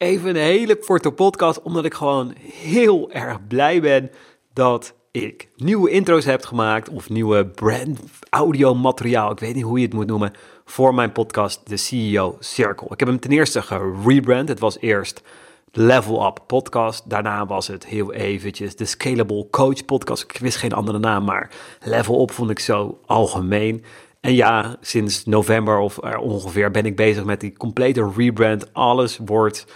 Even een hele korte podcast, omdat ik gewoon heel erg blij ben dat ik nieuwe intro's heb gemaakt of nieuwe brand audio materiaal, ik weet niet hoe je het moet noemen, voor mijn podcast, de CEO Circle. Ik heb hem ten eerste gerebrand. Het was eerst Level Up Podcast. Daarna was het heel eventjes de Scalable Coach Podcast. Ik wist geen andere naam, maar Level Up vond ik zo algemeen. En ja, sinds november of ongeveer ben ik bezig met die complete rebrand. Alles wordt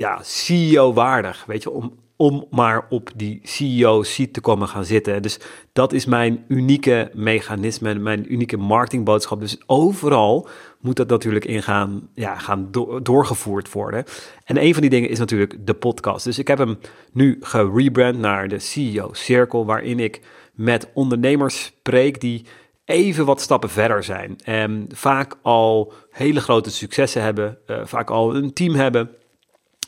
ja, CEO-waardig, weet je, om, om maar op die CEO-seat te komen gaan zitten. Dus dat is mijn unieke mechanisme, mijn unieke marketingboodschap. Dus overal moet dat natuurlijk in gaan, ja, gaan doorgevoerd worden. En een van die dingen is natuurlijk de podcast. Dus ik heb hem nu gerebrand naar de CEO Circle, waarin ik met ondernemers spreek die even wat stappen verder zijn. En vaak al hele grote successen hebben, uh, vaak al een team hebben.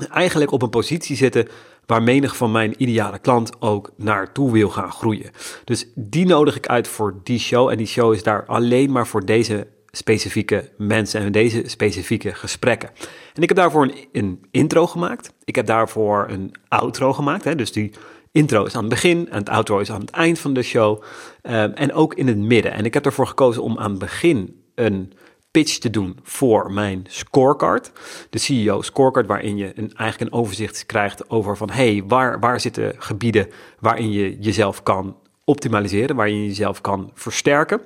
Eigenlijk op een positie zitten waar menig van mijn ideale klant ook naartoe wil gaan groeien. Dus die nodig ik uit voor die show. En die show is daar alleen maar voor deze specifieke mensen en deze specifieke gesprekken. En ik heb daarvoor een, een intro gemaakt. Ik heb daarvoor een outro gemaakt. Hè, dus die intro is aan het begin en het outro is aan het eind van de show. Ehm, en ook in het midden. En ik heb ervoor gekozen om aan het begin een pitch te doen voor mijn scorecard. De CEO scorecard, waarin je een, eigenlijk een overzicht krijgt over van hey, waar, waar zitten gebieden waarin je jezelf kan optimaliseren, waar je jezelf kan versterken.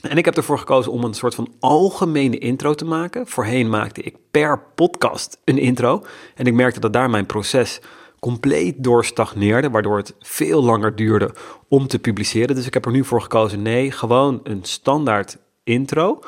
En ik heb ervoor gekozen om een soort van algemene intro te maken. Voorheen maakte ik per podcast een intro. En ik merkte dat daar mijn proces compleet door stagneerde, waardoor het veel langer duurde om te publiceren. Dus ik heb er nu voor gekozen, nee, gewoon een standaard intro.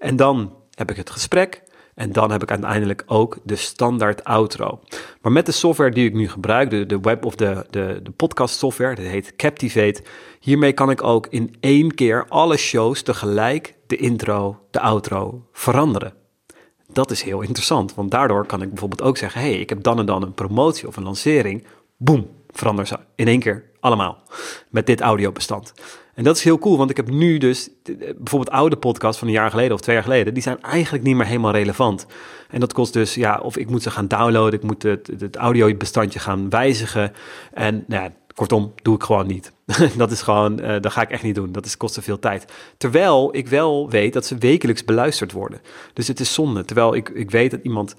En dan heb ik het gesprek. En dan heb ik uiteindelijk ook de standaard outro. Maar met de software die ik nu gebruik, de, de web of de, de, de podcast software, dat heet Captivate. Hiermee kan ik ook in één keer alle shows tegelijk de intro, de outro veranderen. Dat is heel interessant, want daardoor kan ik bijvoorbeeld ook zeggen: hey, ik heb dan en dan een promotie of een lancering. Boom, verander ze in één keer allemaal met dit audiobestand. En dat is heel cool, want ik heb nu dus bijvoorbeeld oude podcasts van een jaar geleden of twee jaar geleden, die zijn eigenlijk niet meer helemaal relevant. En dat kost dus, ja, of ik moet ze gaan downloaden, ik moet het, het audiobestandje gaan wijzigen. En nou ja, kortom, doe ik gewoon niet. dat is gewoon, uh, dat ga ik echt niet doen. Dat is, kost te veel tijd. Terwijl ik wel weet dat ze wekelijks beluisterd worden. Dus het is zonde. Terwijl ik, ik weet dat iemand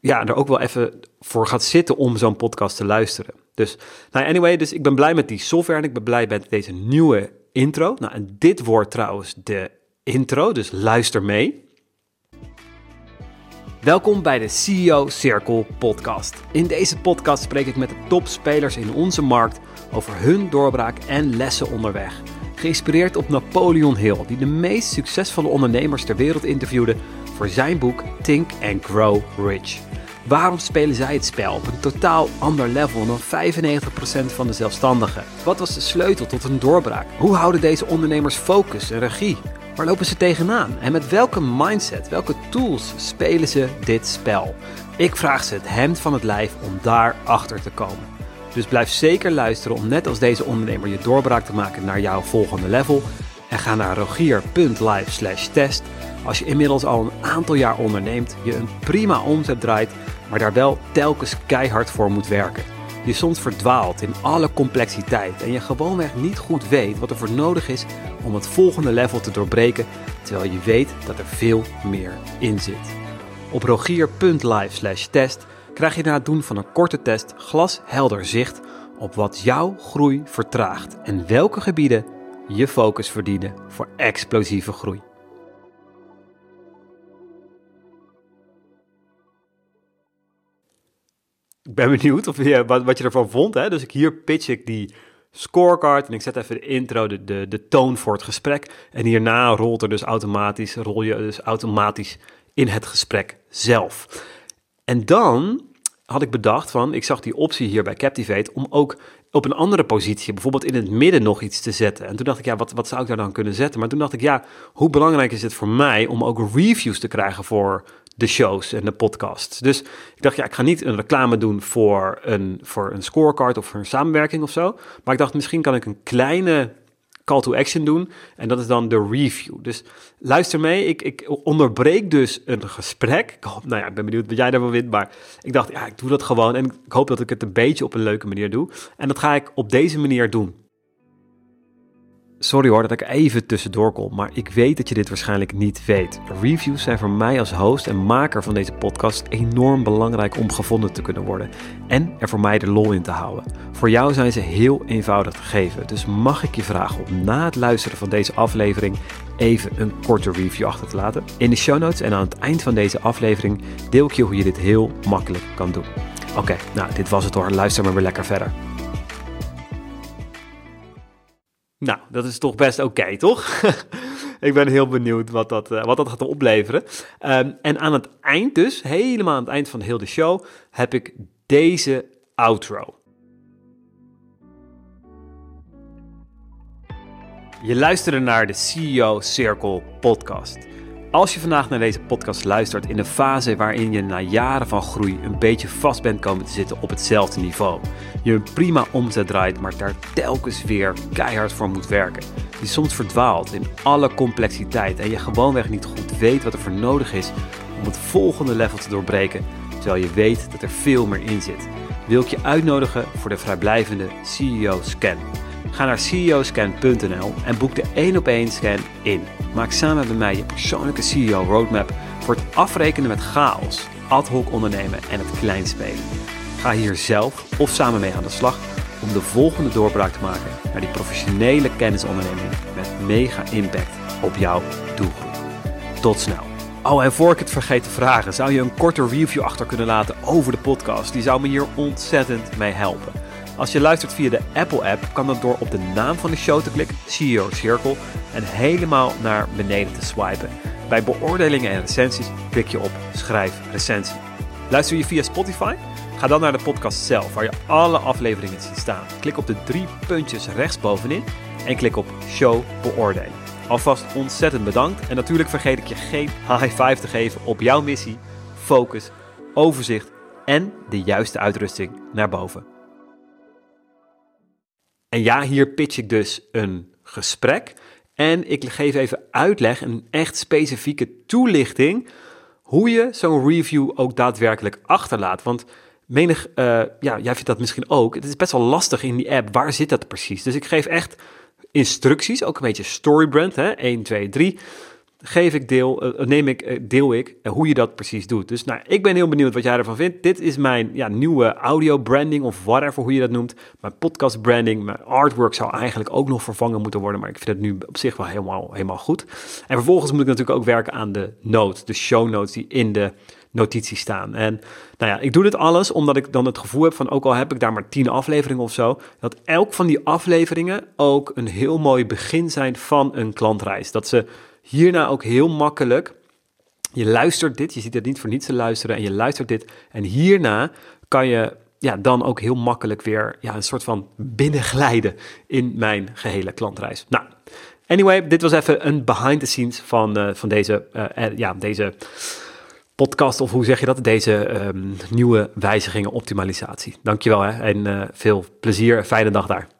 ja, er ook wel even voor gaat zitten om zo'n podcast te luisteren. Dus, nou anyway, dus ik ben blij met die software en ik ben blij met deze nieuwe intro. Nou, en dit wordt trouwens de intro, dus luister mee. Welkom bij de CEO Circle podcast. In deze podcast spreek ik met de topspelers in onze markt over hun doorbraak en lessen onderweg. Geïnspireerd op Napoleon Hill, die de meest succesvolle ondernemers ter wereld interviewde voor zijn boek Think and Grow Rich. Waarom spelen zij het spel op een totaal ander level dan 95% van de zelfstandigen? Wat was de sleutel tot een doorbraak? Hoe houden deze ondernemers focus en regie? Waar lopen ze tegenaan? En met welke mindset, welke tools spelen ze dit spel? Ik vraag ze het hemd van het lijf om daar achter te komen. Dus blijf zeker luisteren om net als deze ondernemer je doorbraak te maken naar jouw volgende level. En ga naar rogier.live test als je inmiddels al een aantal jaar onderneemt, je een prima omzet draait maar daar wel telkens keihard voor moet werken. Je soms verdwaalt in alle complexiteit en je gewoonweg niet goed weet wat er voor nodig is om het volgende level te doorbreken, terwijl je weet dat er veel meer in zit. Op rogier.live test krijg je na het doen van een korte test glashelder zicht op wat jouw groei vertraagt en welke gebieden je focus verdienen voor explosieve groei. Ik ben benieuwd of je, wat, wat je ervan vond. Hè? Dus ik, hier pitch ik die scorecard en ik zet even de intro, de, de, de toon voor het gesprek. En hierna rolt er dus automatisch, rol je dus automatisch in het gesprek zelf. En dan had ik bedacht van, ik zag die optie hier bij Captivate om ook op een andere positie, bijvoorbeeld in het midden nog iets te zetten. En toen dacht ik, ja, wat, wat zou ik daar dan kunnen zetten? Maar toen dacht ik, ja, hoe belangrijk is het voor mij om ook reviews te krijgen voor de shows en de podcasts. Dus ik dacht, ja, ik ga niet een reclame doen voor een, voor een scorecard of voor een samenwerking of zo. Maar ik dacht, misschien kan ik een kleine call to action doen. En dat is dan de review. Dus luister mee. Ik, ik onderbreek dus een gesprek. Ik hoop, nou ja, ik ben benieuwd wat jij daarvan vindt. Maar ik dacht, ja, ik doe dat gewoon. En ik hoop dat ik het een beetje op een leuke manier doe. En dat ga ik op deze manier doen. Sorry hoor dat ik even tussendoor kom, maar ik weet dat je dit waarschijnlijk niet weet. Reviews zijn voor mij als host en maker van deze podcast enorm belangrijk om gevonden te kunnen worden en er voor mij de lol in te houden. Voor jou zijn ze heel eenvoudig te geven, dus mag ik je vragen om na het luisteren van deze aflevering even een korte review achter te laten. In de show notes en aan het eind van deze aflevering deel ik je hoe je dit heel makkelijk kan doen. Oké, nou dit was het hoor, luister maar weer lekker verder. Nou, dat is toch best oké, toch? ik ben heel benieuwd wat dat, uh, wat dat gaat opleveren. Um, en aan het eind dus, helemaal aan het eind van heel de show, heb ik deze outro. Je luisterde naar de CEO Circle podcast. Als je vandaag naar deze podcast luistert in een fase waarin je na jaren van groei een beetje vast bent komen te zitten op hetzelfde niveau, je een prima omzet draait, maar daar telkens weer keihard voor moet werken, die soms verdwaalt in alle complexiteit en je gewoonweg niet goed weet wat er voor nodig is om het volgende level te doorbreken, terwijl je weet dat er veel meer in zit, wil ik je uitnodigen voor de vrijblijvende CEO Scan. Ga naar ceoscan.nl en boek de 1 op 1 scan in. Maak samen met mij je persoonlijke CEO roadmap voor het afrekenen met chaos, ad hoc ondernemen en het kleinspelen. Ga hier zelf of samen mee aan de slag om de volgende doorbraak te maken naar die professionele kennisonderneming met mega impact op jouw doelgroep. Tot snel. Oh, en voor ik het vergeet te vragen, zou je een korte review achter kunnen laten over de podcast? Die zou me hier ontzettend mee helpen. Als je luistert via de Apple-app, kan dat door op de naam van de show te klikken, CEO Circle, en helemaal naar beneden te swipen. Bij beoordelingen en recensies klik je op Schrijf recensie. Luister je via Spotify? Ga dan naar de podcast zelf, waar je alle afleveringen ziet staan. Klik op de drie puntjes rechtsbovenin en klik op Show beoordelen. Alvast ontzettend bedankt en natuurlijk vergeet ik je geen high five te geven op jouw missie, focus, overzicht en de juiste uitrusting naar boven. En ja, hier pitch ik dus een gesprek. En ik geef even uitleg, een echt specifieke toelichting, hoe je zo'n review ook daadwerkelijk achterlaat. Want menig, uh, ja, jij vindt dat misschien ook. Het is best wel lastig in die app. Waar zit dat precies? Dus ik geef echt instructies, ook een beetje storybrand, hè? 1, 2, 3 geef ik deel, uh, neem ik, uh, deel ik uh, hoe je dat precies doet. Dus nou, ik ben heel benieuwd wat jij ervan vindt. Dit is mijn ja, nieuwe audio branding of whatever, hoe je dat noemt. Mijn podcast branding, mijn artwork zou eigenlijk ook nog vervangen moeten worden, maar ik vind het nu op zich wel helemaal, helemaal goed. En vervolgens moet ik natuurlijk ook werken aan de notes, de show notes die in de notities staan. En nou ja, ik doe dit alles omdat ik dan het gevoel heb van, ook al heb ik daar maar tien afleveringen of zo, dat elk van die afleveringen ook een heel mooi begin zijn van een klantreis. Dat ze hierna ook heel makkelijk. Je luistert dit, je ziet het niet voor niets te luisteren en je luistert dit. En hierna kan je ja, dan ook heel makkelijk weer ja, een soort van binnenglijden in mijn gehele klantreis. Nou, anyway, dit was even een behind the scenes van, uh, van deze, uh, ja, deze podcast, of hoe zeg je dat? Deze um, nieuwe wijzigingen, optimalisatie. Dankjewel hè, en veel plezier, fijne dag daar.